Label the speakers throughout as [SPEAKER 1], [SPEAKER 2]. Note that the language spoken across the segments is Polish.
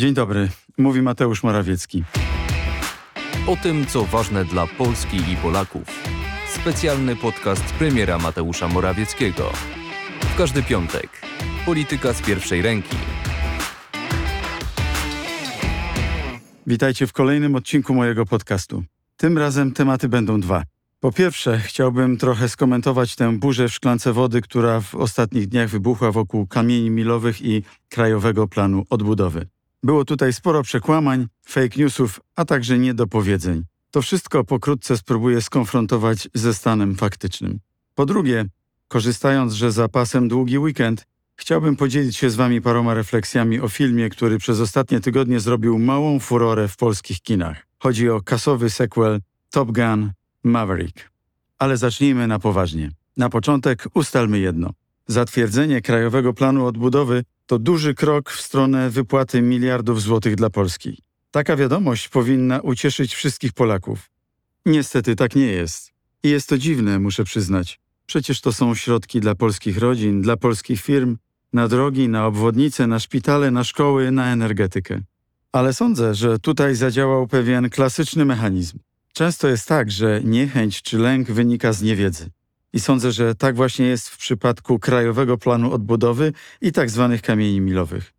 [SPEAKER 1] Dzień dobry, mówi Mateusz Morawiecki.
[SPEAKER 2] O tym, co ważne dla Polski i Polaków. Specjalny podcast premiera Mateusza Morawieckiego. W każdy piątek. Polityka z pierwszej ręki.
[SPEAKER 1] Witajcie w kolejnym odcinku mojego podcastu. Tym razem tematy będą dwa. Po pierwsze, chciałbym trochę skomentować tę burzę w szklance wody, która w ostatnich dniach wybuchła wokół kamieni milowych i Krajowego Planu Odbudowy. Było tutaj sporo przekłamań, fake newsów, a także niedopowiedzeń. To wszystko pokrótce spróbuję skonfrontować ze stanem faktycznym. Po drugie, korzystając, że za pasem długi weekend, chciałbym podzielić się z Wami paroma refleksjami o filmie, który przez ostatnie tygodnie zrobił małą furorę w polskich kinach. Chodzi o kasowy sequel Top Gun Maverick. Ale zacznijmy na poważnie. Na początek ustalmy jedno. Zatwierdzenie Krajowego Planu Odbudowy to duży krok w stronę wypłaty miliardów złotych dla Polski. Taka wiadomość powinna ucieszyć wszystkich Polaków. Niestety tak nie jest. I jest to dziwne, muszę przyznać. Przecież to są środki dla polskich rodzin, dla polskich firm, na drogi, na obwodnice, na szpitale, na szkoły, na energetykę. Ale sądzę, że tutaj zadziałał pewien klasyczny mechanizm. Często jest tak, że niechęć czy lęk wynika z niewiedzy. I sądzę, że tak właśnie jest w przypadku Krajowego Planu Odbudowy i tak zwanych kamieni milowych.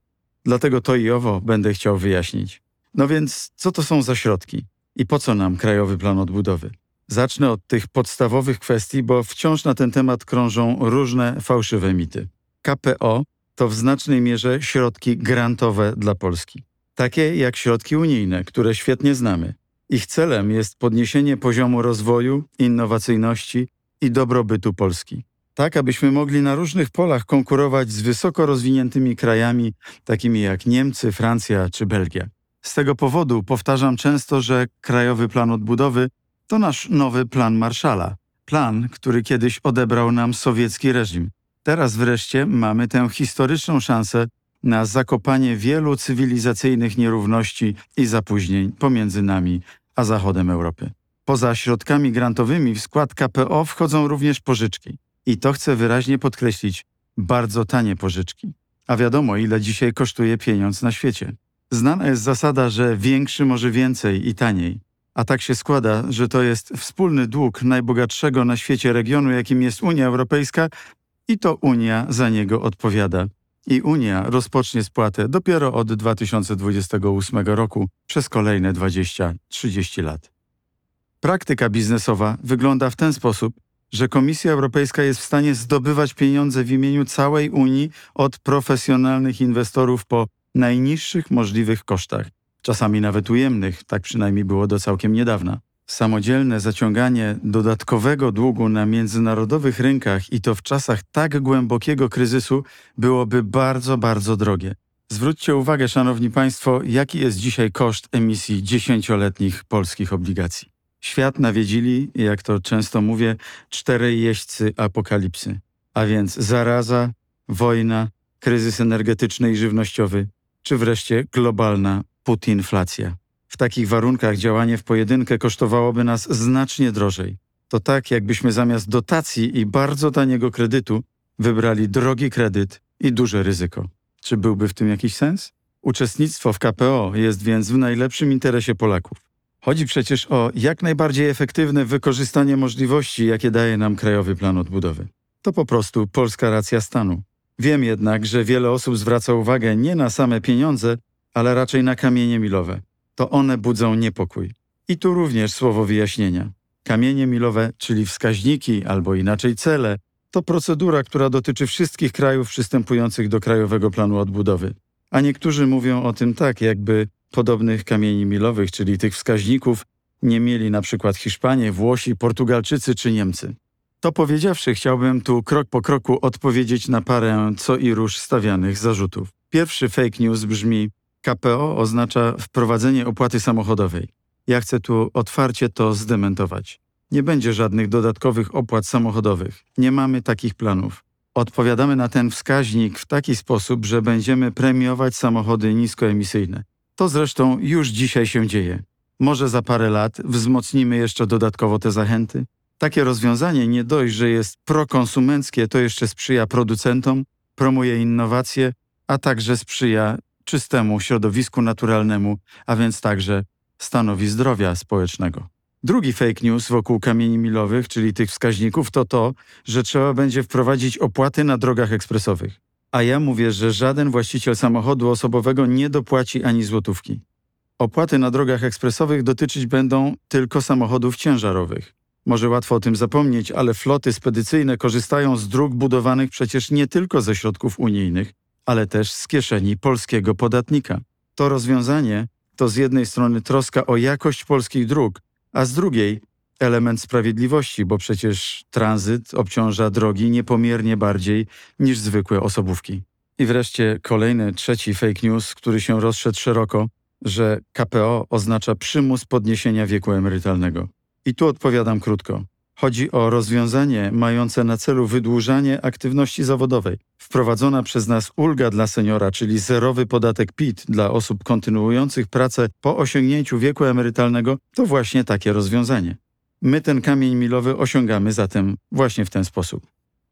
[SPEAKER 1] Dlatego to i owo będę chciał wyjaśnić. No więc, co to są za środki? I po co nam Krajowy Plan Odbudowy? Zacznę od tych podstawowych kwestii, bo wciąż na ten temat krążą różne fałszywe mity. KPO to w znacznej mierze środki grantowe dla Polski. Takie jak środki unijne, które świetnie znamy. Ich celem jest podniesienie poziomu rozwoju, innowacyjności i dobrobytu Polski. Tak, abyśmy mogli na różnych polach konkurować z wysoko rozwiniętymi krajami, takimi jak Niemcy, Francja czy Belgia. Z tego powodu powtarzam często, że Krajowy Plan Odbudowy to nasz nowy plan Marszala. Plan, który kiedyś odebrał nam sowiecki reżim. Teraz wreszcie mamy tę historyczną szansę na zakopanie wielu cywilizacyjnych nierówności i zapóźnień pomiędzy nami a zachodem Europy. Poza środkami grantowymi w skład KPO wchodzą również pożyczki. I to chcę wyraźnie podkreślić, bardzo tanie pożyczki. A wiadomo, ile dzisiaj kosztuje pieniądz na świecie. Znana jest zasada, że większy może więcej i taniej. A tak się składa, że to jest wspólny dług najbogatszego na świecie regionu, jakim jest Unia Europejska, i to Unia za niego odpowiada. I Unia rozpocznie spłatę dopiero od 2028 roku przez kolejne 20-30 lat. Praktyka biznesowa wygląda w ten sposób, że Komisja Europejska jest w stanie zdobywać pieniądze w imieniu całej Unii od profesjonalnych inwestorów po najniższych możliwych kosztach, czasami nawet ujemnych, tak przynajmniej było do całkiem niedawna. Samodzielne zaciąganie dodatkowego długu na międzynarodowych rynkach i to w czasach tak głębokiego kryzysu byłoby bardzo, bardzo drogie. Zwróćcie uwagę, Szanowni Państwo, jaki jest dzisiaj koszt emisji dziesięcioletnich polskich obligacji. Świat nawiedzili, jak to często mówię, czterej jeźdźcy apokalipsy, a więc zaraza, wojna, kryzys energetyczny i żywnościowy, czy wreszcie globalna putinflacja. W takich warunkach działanie w pojedynkę kosztowałoby nas znacznie drożej. To tak, jakbyśmy zamiast dotacji i bardzo taniego kredytu wybrali drogi kredyt i duże ryzyko. Czy byłby w tym jakiś sens? Uczestnictwo w KPO jest więc w najlepszym interesie Polaków. Chodzi przecież o jak najbardziej efektywne wykorzystanie możliwości, jakie daje nam Krajowy Plan Odbudowy. To po prostu polska racja stanu. Wiem jednak, że wiele osób zwraca uwagę nie na same pieniądze, ale raczej na kamienie milowe. To one budzą niepokój. I tu również słowo wyjaśnienia. Kamienie milowe, czyli wskaźniki albo inaczej cele, to procedura, która dotyczy wszystkich krajów przystępujących do Krajowego Planu Odbudowy. A niektórzy mówią o tym tak, jakby podobnych kamieni milowych, czyli tych wskaźników, nie mieli na przykład Hiszpanie, Włosi, Portugalczycy czy Niemcy. To powiedziawszy, chciałbym tu krok po kroku odpowiedzieć na parę co i róż stawianych zarzutów. Pierwszy fake news brzmi: KPO oznacza wprowadzenie opłaty samochodowej. Ja chcę tu otwarcie to zdementować. Nie będzie żadnych dodatkowych opłat samochodowych. Nie mamy takich planów. Odpowiadamy na ten wskaźnik w taki sposób, że będziemy premiować samochody niskoemisyjne. To zresztą już dzisiaj się dzieje. Może za parę lat wzmocnimy jeszcze dodatkowo te zachęty? Takie rozwiązanie nie dość, że jest prokonsumenckie, to jeszcze sprzyja producentom, promuje innowacje, a także sprzyja czystemu środowisku naturalnemu, a więc także stanowi zdrowia społecznego. Drugi fake news wokół kamieni milowych, czyli tych wskaźników, to to, że trzeba będzie wprowadzić opłaty na drogach ekspresowych. A ja mówię, że żaden właściciel samochodu osobowego nie dopłaci ani złotówki. Opłaty na drogach ekspresowych dotyczyć będą tylko samochodów ciężarowych. Może łatwo o tym zapomnieć, ale floty spedycyjne korzystają z dróg budowanych przecież nie tylko ze środków unijnych, ale też z kieszeni polskiego podatnika. To rozwiązanie to z jednej strony troska o jakość polskich dróg, a z drugiej element sprawiedliwości, bo przecież tranzyt obciąża drogi niepomiernie bardziej niż zwykłe osobówki. I wreszcie kolejny, trzeci fake news, który się rozszedł szeroko, że KPO oznacza przymus podniesienia wieku emerytalnego. I tu odpowiadam krótko. Chodzi o rozwiązanie mające na celu wydłużanie aktywności zawodowej. Wprowadzona przez nas ulga dla seniora, czyli zerowy podatek PIT dla osób kontynuujących pracę po osiągnięciu wieku emerytalnego, to właśnie takie rozwiązanie. My ten kamień milowy osiągamy zatem właśnie w ten sposób.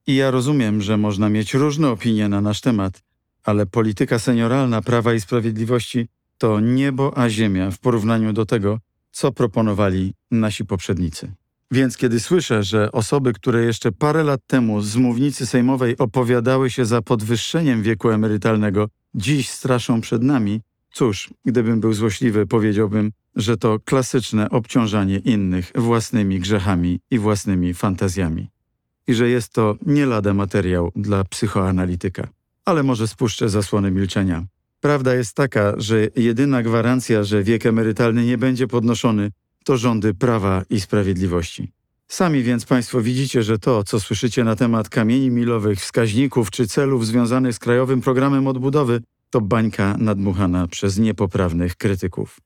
[SPEAKER 1] I ja rozumiem, że można mieć różne opinie na nasz temat, ale polityka senioralna Prawa i Sprawiedliwości to niebo a ziemia w porównaniu do tego, co proponowali nasi poprzednicy. Więc kiedy słyszę, że osoby, które jeszcze parę lat temu z mównicy sejmowej opowiadały się za podwyższeniem wieku emerytalnego, dziś straszą przed nami, cóż, gdybym był złośliwy, powiedziałbym, że to klasyczne obciążanie innych własnymi grzechami i własnymi fantazjami. I że jest to nie lada materiał dla psychoanalityka. Ale może spuszczę zasłony milczenia. Prawda jest taka, że jedyna gwarancja, że wiek emerytalny nie będzie podnoszony, to rządy prawa i sprawiedliwości. Sami więc Państwo widzicie, że to, co słyszycie na temat kamieni milowych, wskaźników czy celów związanych z Krajowym Programem Odbudowy, to bańka nadmuchana przez niepoprawnych krytyków.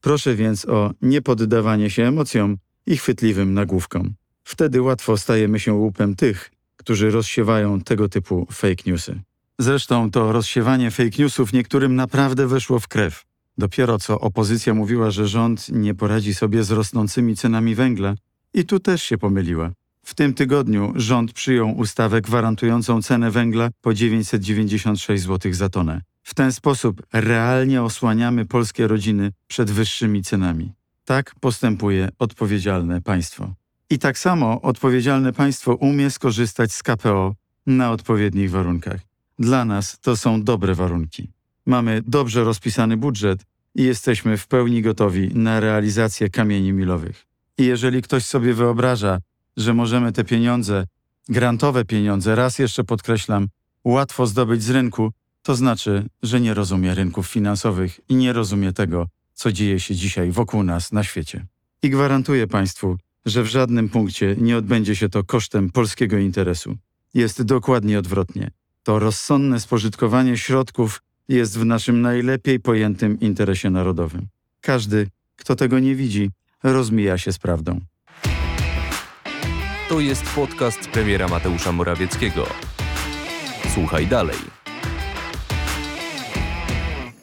[SPEAKER 1] Proszę więc o niepoddawanie się emocjom i chwytliwym nagłówkom. Wtedy łatwo stajemy się łupem tych, którzy rozsiewają tego typu fake newsy. Zresztą to rozsiewanie fake newsów niektórym naprawdę weszło w krew. Dopiero co opozycja mówiła, że rząd nie poradzi sobie z rosnącymi cenami węgla, i tu też się pomyliła. W tym tygodniu rząd przyjął ustawę gwarantującą cenę węgla po 996 zł za tonę. W ten sposób realnie osłaniamy polskie rodziny przed wyższymi cenami. Tak postępuje odpowiedzialne państwo. I tak samo odpowiedzialne państwo umie skorzystać z KPO na odpowiednich warunkach. Dla nas to są dobre warunki. Mamy dobrze rozpisany budżet i jesteśmy w pełni gotowi na realizację kamieni milowych. I jeżeli ktoś sobie wyobraża, że możemy te pieniądze, grantowe pieniądze, raz jeszcze podkreślam, łatwo zdobyć z rynku, to znaczy, że nie rozumie rynków finansowych i nie rozumie tego, co dzieje się dzisiaj wokół nas na świecie. I gwarantuję Państwu, że w żadnym punkcie nie odbędzie się to kosztem polskiego interesu. Jest dokładnie odwrotnie. To rozsądne spożytkowanie środków jest w naszym najlepiej pojętym interesie narodowym. Każdy, kto tego nie widzi, rozmija się z prawdą.
[SPEAKER 2] To jest podcast premiera Mateusza Morawieckiego. Słuchaj dalej.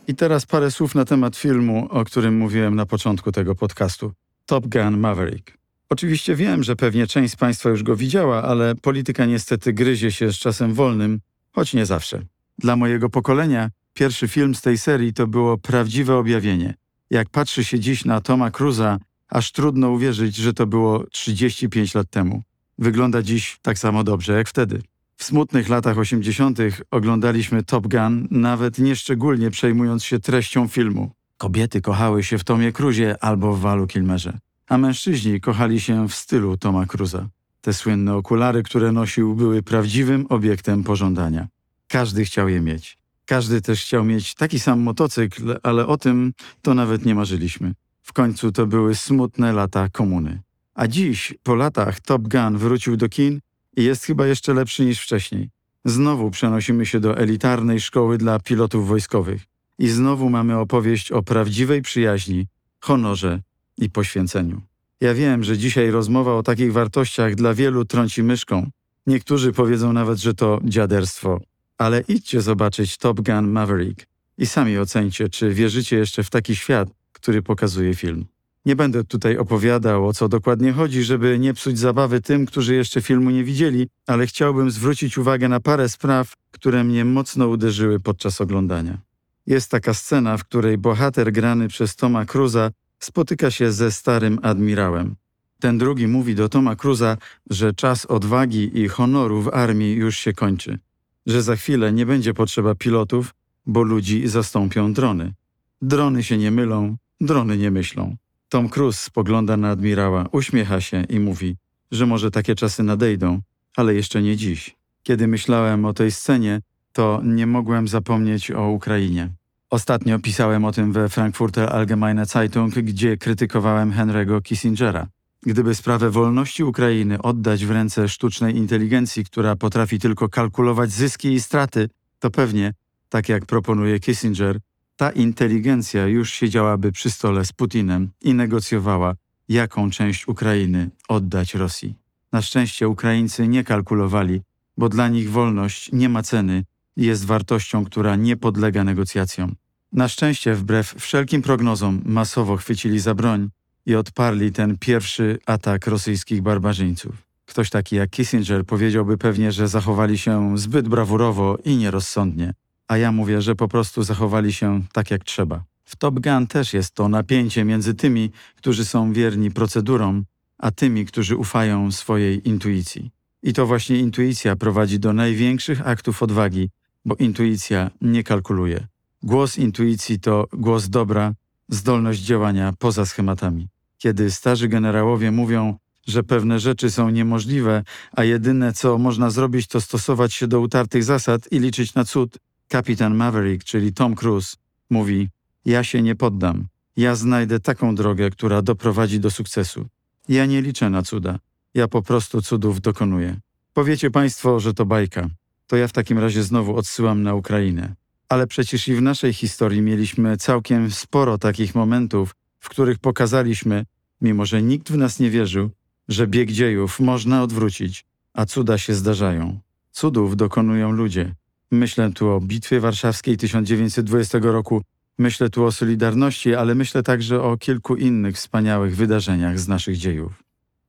[SPEAKER 1] I teraz parę słów na temat filmu, o którym mówiłem na początku tego podcastu. Top Gun Maverick. Oczywiście wiem, że pewnie część z Państwa już go widziała, ale polityka niestety gryzie się z czasem wolnym, choć nie zawsze. Dla mojego pokolenia pierwszy film z tej serii to było prawdziwe objawienie. Jak patrzy się dziś na Toma Cruza, aż trudno uwierzyć, że to było 35 lat temu. Wygląda dziś tak samo dobrze jak wtedy. W smutnych latach 80. oglądaliśmy Top Gun, nawet nieszczególnie przejmując się treścią filmu. Kobiety kochały się w Tomie Cruzie albo w Walu Kilmerze, a mężczyźni kochali się w stylu Toma Cruza. Te słynne okulary, które nosił, były prawdziwym obiektem pożądania. Każdy chciał je mieć. Każdy też chciał mieć taki sam motocykl, ale o tym to nawet nie marzyliśmy. W końcu to były smutne lata komuny. A dziś, po latach, Top Gun wrócił do kin i jest chyba jeszcze lepszy niż wcześniej. Znowu przenosimy się do elitarnej szkoły dla pilotów wojskowych. I znowu mamy opowieść o prawdziwej przyjaźni, honorze i poświęceniu. Ja wiem, że dzisiaj rozmowa o takich wartościach dla wielu trąci myszką. Niektórzy powiedzą nawet, że to dziaderstwo. Ale idźcie zobaczyć Top Gun Maverick i sami ocencie, czy wierzycie jeszcze w taki świat, który pokazuje film. Nie będę tutaj opowiadał, o co dokładnie chodzi, żeby nie psuć zabawy tym, którzy jeszcze filmu nie widzieli, ale chciałbym zwrócić uwagę na parę spraw, które mnie mocno uderzyły podczas oglądania. Jest taka scena, w której bohater grany przez Toma Cruza spotyka się ze starym admirałem. Ten drugi mówi do Toma Cruza, że czas odwagi i honoru w armii już się kończy, że za chwilę nie będzie potrzeba pilotów, bo ludzi zastąpią drony. Drony się nie mylą, drony nie myślą. Tom Cruise spogląda na admirała, uśmiecha się i mówi, że może takie czasy nadejdą, ale jeszcze nie dziś. Kiedy myślałem o tej scenie, to nie mogłem zapomnieć o Ukrainie. Ostatnio pisałem o tym we Frankfurter Allgemeine Zeitung, gdzie krytykowałem Henry'ego Kissingera. Gdyby sprawę wolności Ukrainy oddać w ręce sztucznej inteligencji, która potrafi tylko kalkulować zyski i straty, to pewnie, tak jak proponuje Kissinger, ta inteligencja już siedziałaby przy stole z Putinem i negocjowała, jaką część Ukrainy oddać Rosji. Na szczęście Ukraińcy nie kalkulowali, bo dla nich wolność nie ma ceny i jest wartością, która nie podlega negocjacjom. Na szczęście, wbrew wszelkim prognozom, masowo chwycili za broń i odparli ten pierwszy atak rosyjskich barbarzyńców. Ktoś taki jak Kissinger powiedziałby pewnie, że zachowali się zbyt brawurowo i nierozsądnie, a ja mówię, że po prostu zachowali się tak jak trzeba. W Top Gun też jest to napięcie między tymi, którzy są wierni procedurom, a tymi, którzy ufają swojej intuicji. I to właśnie intuicja prowadzi do największych aktów odwagi, bo intuicja nie kalkuluje. Głos intuicji to głos dobra, zdolność działania poza schematami. Kiedy starzy generałowie mówią, że pewne rzeczy są niemożliwe, a jedyne co można zrobić to stosować się do utartych zasad i liczyć na cud, kapitan Maverick, czyli Tom Cruise, mówi: Ja się nie poddam. Ja znajdę taką drogę, która doprowadzi do sukcesu. Ja nie liczę na cuda. Ja po prostu cudów dokonuję. Powiecie Państwo, że to bajka. To ja w takim razie znowu odsyłam na Ukrainę. Ale przecież i w naszej historii mieliśmy całkiem sporo takich momentów, w których pokazaliśmy, mimo że nikt w nas nie wierzył, że bieg dziejów można odwrócić, a cuda się zdarzają. Cudów dokonują ludzie. Myślę tu o Bitwie Warszawskiej 1920 roku, myślę tu o Solidarności, ale myślę także o kilku innych wspaniałych wydarzeniach z naszych dziejów.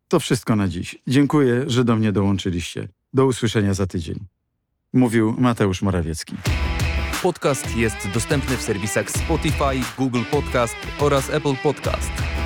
[SPEAKER 1] To wszystko na dziś. Dziękuję, że do mnie dołączyliście. Do usłyszenia za tydzień. Mówił Mateusz Morawiecki.
[SPEAKER 2] Podcast jest dostępny w serwisach Spotify, Google Podcast oraz Apple Podcast.